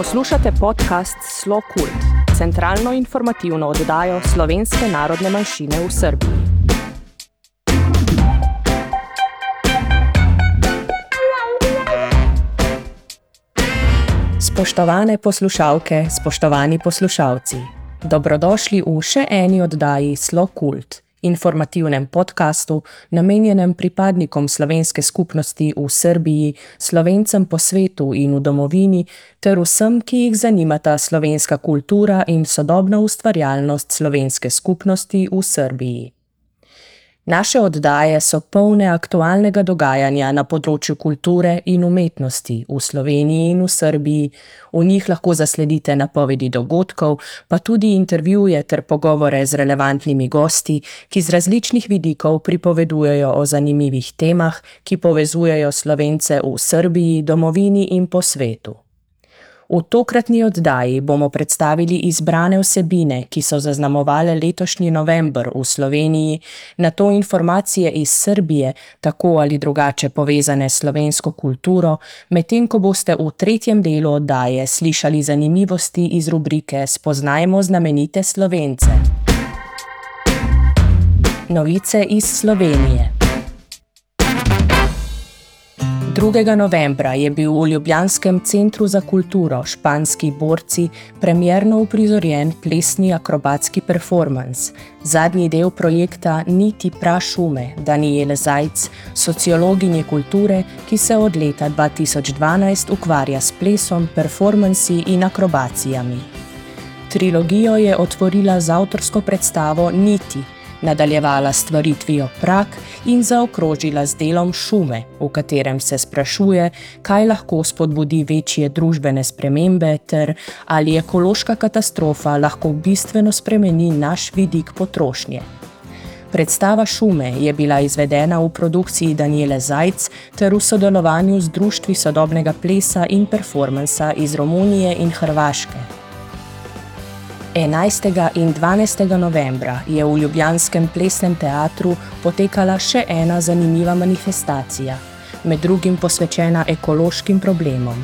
Poslušate podcast Slo Kult, centralno informativno oddajo slovenske narodne manjšine v Srbiji. Spoštovane poslušalke, spoštovani poslušalci, dobrodošli v še eni oddaji Slo Kult informativnem podkastu, namenjenem pripadnikom slovenske skupnosti v Srbiji, slovencem po svetu in v domovini, ter vsem, ki jih zanimata slovenska kultura in sodobna ustvarjalnost slovenske skupnosti v Srbiji. Naše oddaje so polne aktualnega dogajanja na področju kulture in umetnosti v Sloveniji in v Srbiji. V njih lahko zasledite napovedi dogodkov, pa tudi intervjuje ter pogovore z relevantnimi gosti, ki z različnih vidikov pripovedujejo o zanimivih temah, ki povezujejo slovence v Srbiji, domovini in po svetu. V tokratni oddaji bomo predstavili izbrane vsebine, ki so zaznamovale letošnji november v Sloveniji, na to informacije iz Srbije, tako ali drugače povezane s slovensko kulturo, medtem ko boste v tretjem delu oddaje slišali zanimivosti iz rubrike Spoznajmo znamenite slovence. Novice iz Slovenije. 2. novembra je bil v Ljubljanskem centru za kulturo Španski borci premjerno uprizorjen plesni akrobatski performance, zadnji del projekta Niti prašume Daniele Zajc, sociologinje kulture, ki se od leta 2012 ukvarja s plesom, performansi in akrobacijami. Trilogijo je otvorila z avtorsko predstavo Niti nadaljevala s stvaritvijo prak in zaokrožila z delom šume, v katerem se sprašuje, kaj lahko spodbudi večje družbene spremembe ter ali ekološka katastrofa lahko bistveno spremeni naš vidik potrošnje. Predstava šume je bila izvedena v produkciji Daniele Zajc ter v sodelovanju z Društvi sodobnega plesa in performansa iz Romunije in Hrvaške. 11. in 12. novembra je v Ljubljanskem plesnem teatru potekala še ena zanimiva manifestacija, med drugim posvečena ekološkim problemom.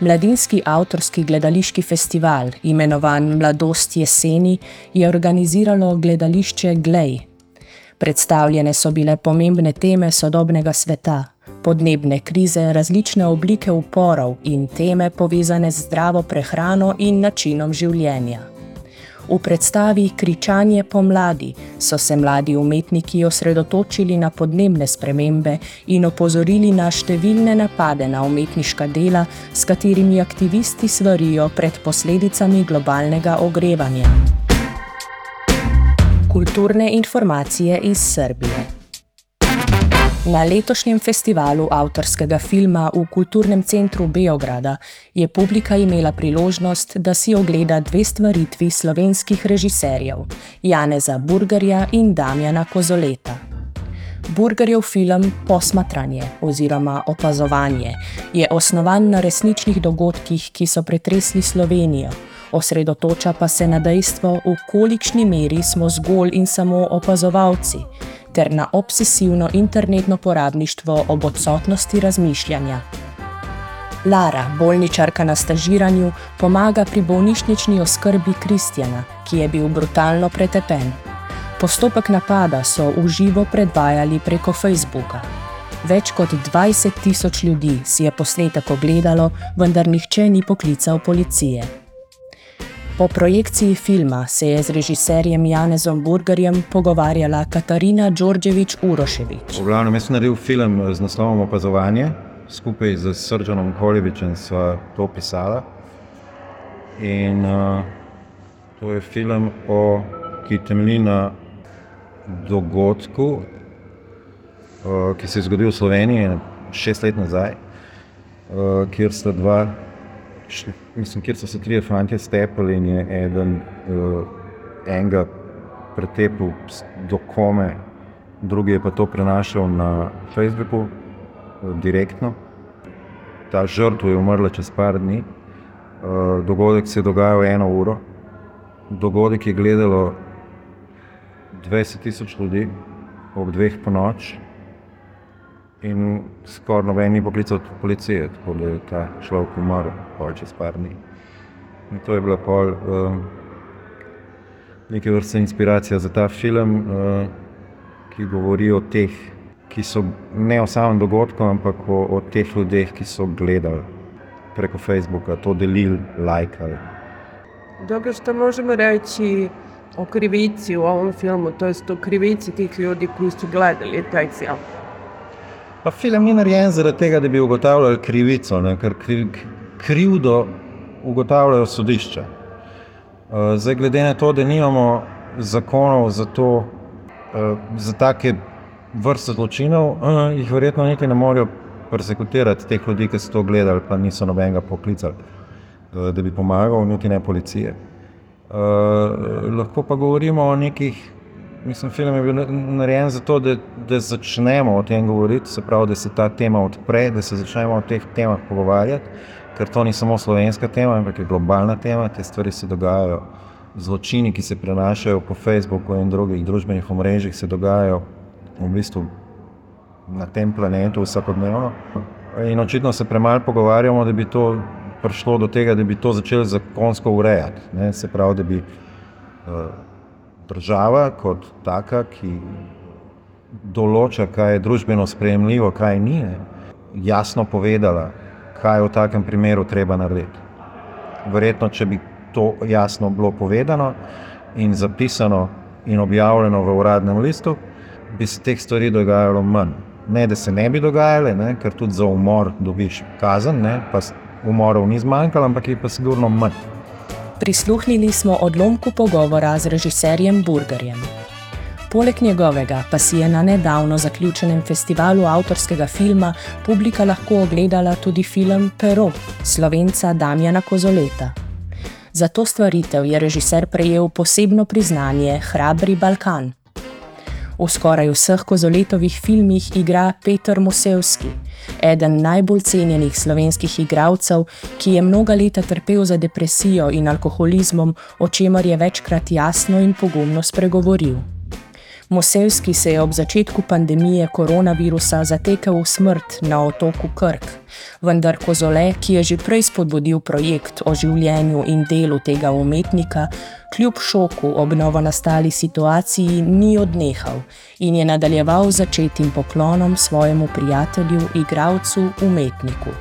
Mladinski avtorski gledališki festival, imenovan Mladost jeseni, je organiziralo gledališče Glej. Predstavljene so bile pomembne teme sodobnega sveta, podnebne krize, različne oblike uporov in teme povezane z zdravo prehrano in načinom življenja. V predstavi Kričanje pomladi so se mladi umetniki osredotočili na podnebne spremembe in opozorili na številne napade na umetniška dela, s katerimi aktivisti svarijo pred posledicami globalnega ogrevanja. Kulturne informacije iz Srbije. Na letošnjem festivalu avtorskega filma v Kulturnem centru Beograda je publika imela priložnost, da si ogleda dve stvaritvi slovenskih režiserjev, Janeza Burgerja in Damjana Kozoleta. Burgerjev film Posmatranje oziroma Opazovanje je osnovan na resničnih dogodkih, ki so pretresli Slovenijo, osredotoča pa se na dejstvo, v kolikšni meri smo zgolj in samo opazovalci ter na obsesivno internetno porabništvo ob odsotnosti razmišljanja. Lara, bolničarka na stažiranju, pomaga pri bolnišnični oskrbi Kristjana, ki je bil brutalno pretepen. Postopek napada so v živo predvajali preko Facebooka. Več kot 20 tisoč ljudi si je posnetek ogledalo, vendar nihče ni poklical policije. Po projekciji filma se je z režiserjem Janezom Burgerjem pogovarjala Katarina Đorđević Urošević. V glavnem, jaz sem naredil film z naslovom Opazovanje, skupaj z Srdžanom Koljevičem sva to pisala. In uh, to je film, o, ki temelji na dogodku, uh, ki se je zgodil v Sloveniji šest let nazaj, uh, kjer sta dva mislim, kjer so se tri fantje stepali in je eden uh, enega pretepel do kome, drugi je pa to prenašal na Facebooku uh, direktno. Ta žrtva je umrla čez par dni. Uh, dogodek se je dogajal eno uro. Dogodek je gledalo 20 tisoč ljudi ob dveh po noč. In skoraj noben ni poklical policije, tako da je ta človek umrl, pol čez par dni. In to je bila pol uh, neke vrste inspiracija za ta film, uh, ki govori o teh, ki so ne o samem dogodku, ampak o, o teh ljudeh, ki so gledali preko Facebooka, to delili, lajkali. Dobro, što možemo reći o krivici u ovom filmu, to jest o krivici tih ljudi koji su gledali taj film? Pa film ni narejen zaradi tega, da bi ugotavljali krivico, ne? ker kri, krivdo ugotavljajo sodišča. Uh, zdaj, glede na to, da nimamo zakonov za, to, uh, za take vrste zločinov, uh, jih verjetno niti ne morejo persekutirati teh ljudi, ki so to gledali, pa niso nobenega poklicali, da bi pomagal, niti ne policije. Lahko pa govorimo o nekih, mislim, film je bil narejen zato, da, da začnemo o tem govoriti, se pravi, da se ta tema odpre, da se začnemo o teh temah pogovarjati, ker to ni samo slovenska tema, ampak je globalna tema, te stvari se dogajajo. Zločini, ki se prenašajo po Facebooku in drugih družbenih omrežjih, se dogajajo v bistvu na tem planetu vsakodnevno. In očitno se premalo pogovarjamo, da bi to prišlo do tega, da bi to začeli zakonsko urejati. Ne? Se pravi, da bi uh, država kot taka, ki določa, kaj je družbeno sprejemljivo, kaj ni, ne? jasno povedala, kaj je v takem primeru treba narediti. Verjetno, če bi to jasno bilo povedano in zapisano in objavljeno v uradnem listu, bi se teh stvari dogajalo manj. Ne, da se ne bi dogajale, ne, ker tudi za umor dobiš kazen, ne, pa umorov ni zmanjkalo, ampak je pa sigurno manj. Prisluhnili smo odlomku pogovora z režiserjem Burgerjem. Poleg njegovega pa si je na nedavno zaključenem festivalu avtorskega filma publika lahko ogledala tudi film Pero slovenca Damjana Kozoleta. Za to stvaritev je režiser prejel posebno priznanje Hrabri Balkan. V skoraj vseh kozoletovih filmih igra Peter Mosevski, eden najbolj cenjenih slovenskih igralcev, ki je mnoga leta trpel za depresijo in alkoholizmom, o čemer je večkrat jasno in pogumno spregovoril. Mosevski se je ob začetku pandemije koronavirusa zatekel v smrt na otoku Krk, vendar Kozole, ki je že prej spodbudil projekt o življenju in delu tega umetnika, kljub šoku ob novo nastali situaciji ni odnehal in je nadaljeval začetim poklonom svojemu prijatelju, igralcu, umetniku.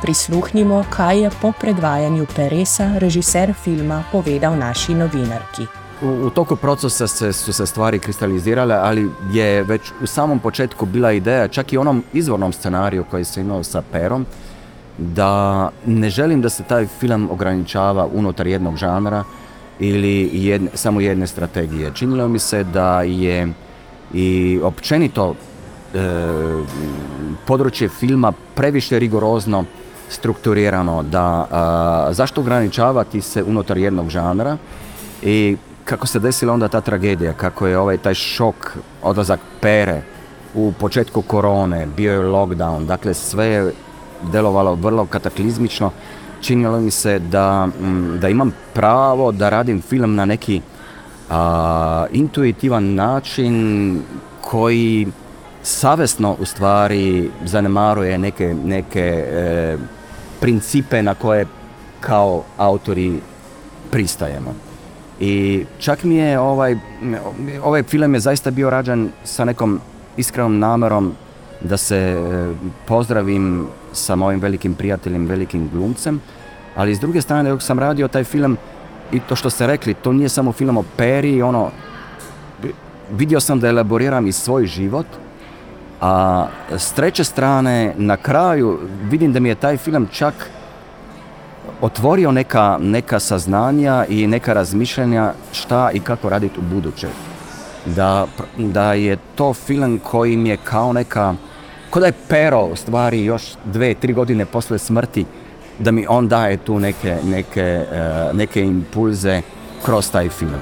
Prisluhnimo, kaj je po predvajanju Peresa, režiser filma, povedal naši novinarki. U, toku procesa se, su se stvari kristalizirale, ali je već u samom početku bila ideja, čak i onom izvornom scenariju koji se imao sa Perom, da ne želim da se taj film ograničava unutar jednog žanra ili jedne, samo jedne strategije. Činilo mi se da je i općenito e, područje filma previše rigorozno strukturirano, da a, zašto ograničavati se unutar jednog žanra i kako se desila onda ta tragedija, kako je ovaj taj šok, odlazak pere u početku korone, bio je lockdown, dakle sve je delovalo vrlo kataklizmično, činilo mi se da, mm, da imam pravo da radim film na neki a, intuitivan način koji savjesno u stvari zanemaruje neke, neke e, principe na koje kao autori pristajemo. I čak mi je ovaj, ovaj film je zaista bio rađen sa nekom iskrenom namerom da se e, pozdravim sa mojim velikim prijateljem, velikim glumcem, ali s druge strane dok sam radio taj film i to što ste rekli, to nije samo film o peri, ono, vidio sam da elaboriram i svoj život, a s treće strane na kraju vidim da mi je taj film čak otvorio neka, neka saznanja i neka razmišljanja šta i kako raditi u buduće. Da, da je to film koji mi je kao neka, ko da je pero u stvari još dve, tri godine posle smrti, da mi on daje tu neke, neke, uh, neke impulze kroz taj film.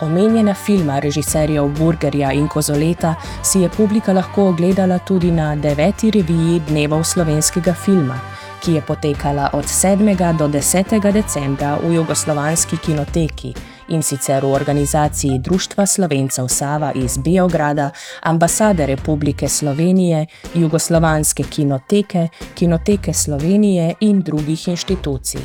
Omenjena filma režiserjev Burgerja in Kozoleta si je publika lahko ogledala tudi na deveti reviji Dnevov slovenskega filma, ki je potekala od 7. do 10. decembra v Jugoslovanski kinoteki in sicer v organizaciji Društva Slovencev Sava iz Beograda, ambasade Republike Slovenije, Jugoslovanske kinoteke, Kinoteke Slovenije in drugih inštitucij.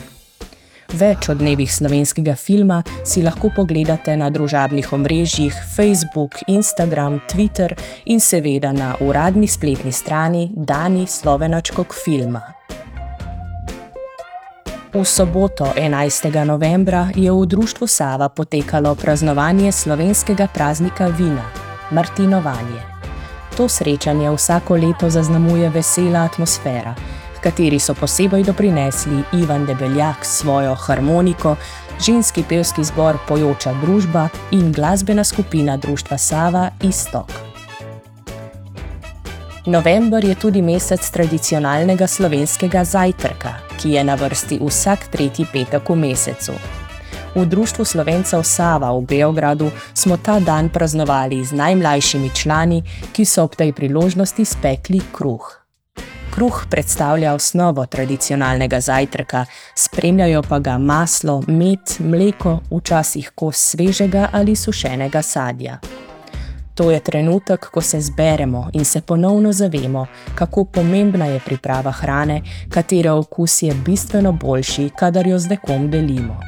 Več o dnevih slovenskega filma si lahko pogledate na družabnih omrežjih Facebook, Instagram, Twitter in seveda na uradni spletni strani Dani Slovenačkog filma. V soboto 11. novembra je v Društvu Sava potekalo praznovanje slovenskega praznika vina, Martinovanje. To srečanje vsako leto zaznamuje vesela atmosfera, v kateri so posebej doprinesli Ivan Debeljak s svojo harmoniko, ženski pevski zbor Pojoča družba in glasbena skupina Društva Sava Istok. November je tudi mesec tradicionalnega slovenskega zajtrka, ki je na vrsti vsak tretji petek v mesecu. V Društvu Slovencev Sava v Beogradu smo ta dan praznovali z najmlajšimi člani, ki so ob tej priložnosti spekli kruh. Kruh predstavlja osnovo tradicionalnega zajtrka, spremljajo pa ga maslo, med, mleko, včasih kos svežega ali sušenega sadja. To je trenutek, ko se zberemo in se ponovno zavemo, kako pomembna je priprava hrane, katere okus je bistveno boljši, kadar jo z nekom delimo.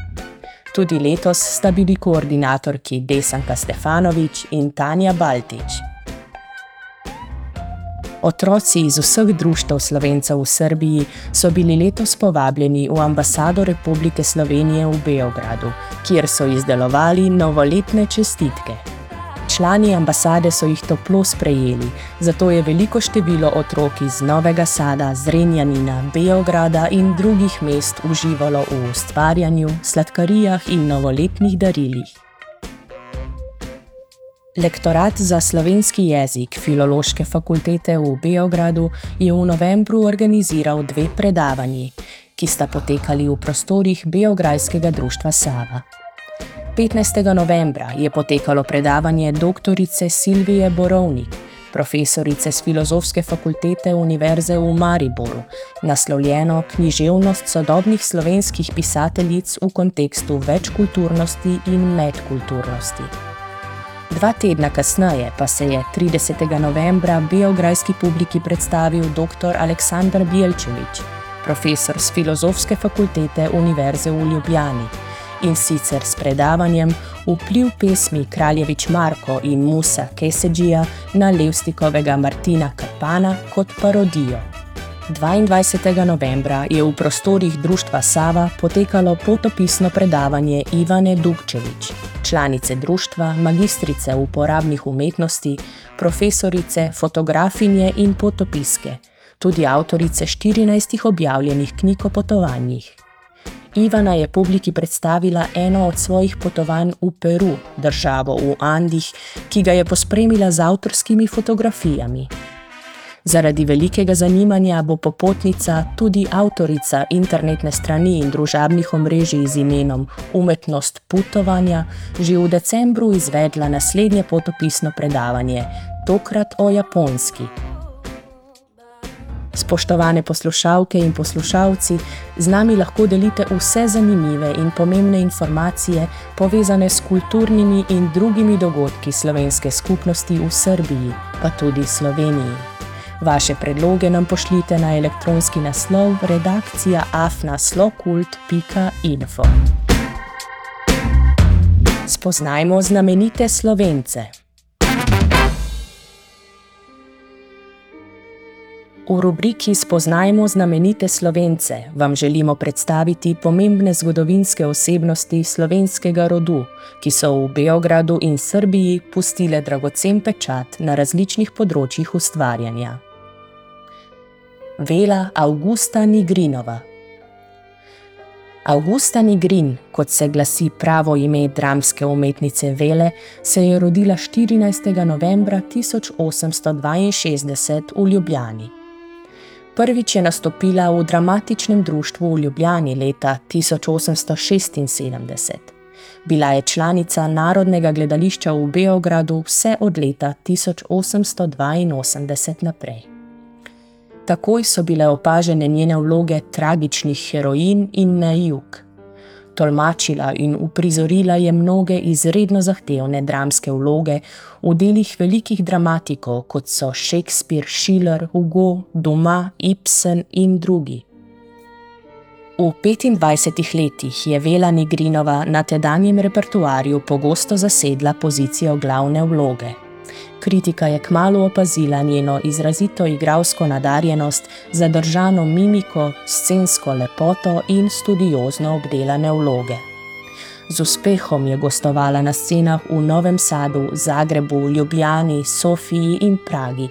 Tudi letos sta bili koordinatorki Desanka Stefanovič in Tanja Baltič. Otroci iz vseh društev slovencev v Srbiji so bili letos povabljeni v ambasado Republike Slovenije v Beogradu, kjer so izdelovali novoletne čestitke. Člani ambasade so jih toplo sprejeli, zato je veliko število otrok iz Novega Sada, Zrenjanina, Beograda in drugih mest uživalo v ustvarjanju, sladkarijah in novoletnih darilih. Lektorat za slovenski jezik Filološke fakultete v Beogradu je v novembru organiziral dve predavanji, ki sta potekali v prostorih Beograjskega društva Sava. 15. novembra je potekalo predavanje dr. Silvije Borovnik, profesorice z Filozofske fakultete Univerze v Mariboru, naslovljeno Književnost sodobnih slovenskih pisateljic v kontekstu večkulturnosti in medkulturnosti. Dva tedna kasneje pa se je 30. novembra beograjski publiki predstavil dr. Aleksandr Bielčevič, profesor z Filozofske fakultete Univerze v Ljubljani in sicer s predavanjem Vpliv pesmi Kraljevič Marko in Musa Kesedžija na Levstikovega Martina Karpana kot parodijo. 22. novembra je v prostorih Društva Sava potekalo potopisno predavanje Ivane Dukčevič, članice društva, magistrice uporabnih umetnosti, profesorice, fotografinje in potopiske, tudi avtorice 14 objavljenih knjig o potovanjih. Ivana je publiki predstavila eno od svojih potovanj v Peru, državo v Andih, ki ga je pospremila z avtorskimi fotografijami. Zaradi velikega zanimanja bo popotnica tudi avtorica internetne strani in družabnih omrežij z imenom Umetnost putovanja že v decembru izvedla naslednje potopisno predavanje, tokrat o japonski. Spoštovane poslušalke in poslušalci, z nami lahko delite vse zanimive in pomembne informacije povezane s kulturnimi in drugimi dogodki slovenske skupnosti v Srbiji, pa tudi Sloveniji. Vaše predloge nam pošljite na elektronski naslov redakcija afnaslokult.info. Spoznajmo znamenite slovence. V rubriki Spoznajmo znamenite slovence vam želimo predstaviti pomembne zgodovinske osebnosti slovenskega rodu, ki so v Beogradu in Srbiji pustile dragocen pečat na različnih področjih ustvarjanja. Vela Augusta Nigrinova Augusta Nigrin, kot se glasi pravo ime dramske umetnice Vele, se je rodila 14. novembra 1862 v Ljubljani. Prvič je nastopila v dramatičnem društvu v Ljubljani leta 1876. Bila je članica Narodnega gledališča v Beogradu vse od leta 1882 naprej. Takoj so bile opažene njene vloge tragičnih heroin in na jug. Tolmačila in uprizorila je mnoge izredno zahtevne dramske vloge v delih velikih dramatikov, kot so Shakespeare, Schiller, Hugo, Doma, Ibsen in drugi. V 25 letih je Vela Nigrinova na tedanjem repertoarju pogosto zasedla pozicijo glavne vloge. Kritika je kmalo opazila njeno izrazito igralsko nadarjenost, zadržano mimiko, scensko lepoto in studiozno obdelane vloge. Z uspehom je gostovala na scenah v Novem Sadu, Zagrebu, Ljubljani, Sofiji in Pragi,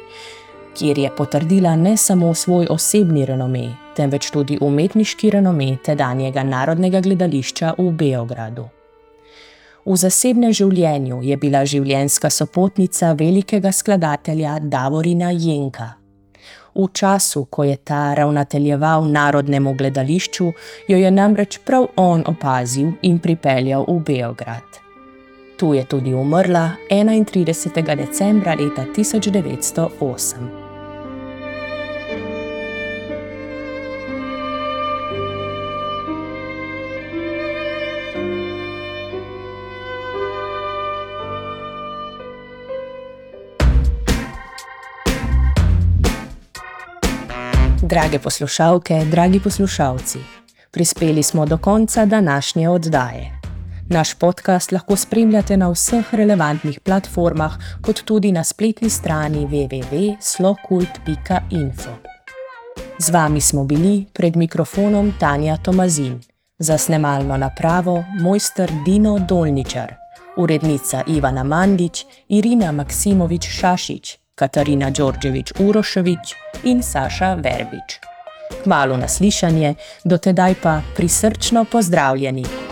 kjer je potrdila ne samo svoj osebni renome, temveč tudi umetniški renome tedanjega narodnega gledališča v Beogradu. V zasebnem življenju je bila življenjska sopotnica velikega skladatelja Davorina Jenka. V času, ko je ta ravnateljeval narodnemu gledališču, jo je namreč prav on opazil in pripeljal v Beograd. Tu je tudi umrla 31. decembra leta 1908. Drage poslušalke, dragi poslušalci, prispeli smo do konca današnje oddaje. Naš podcast lahko spremljate na vseh relevantnih platformah, kot tudi na spletni strani www.slokult.info. Z vami smo bili pred mikrofonom Tanja Tomazin, za snemalno napravo mojster Dino Dolničar, urednica Ivana Mandič, Irina Maksimovič Šašič. Katarina Đorđević Urošević in Saša Verbič. Kmalo naslišanje, dotedaj pa prisrčno pozdravljeni.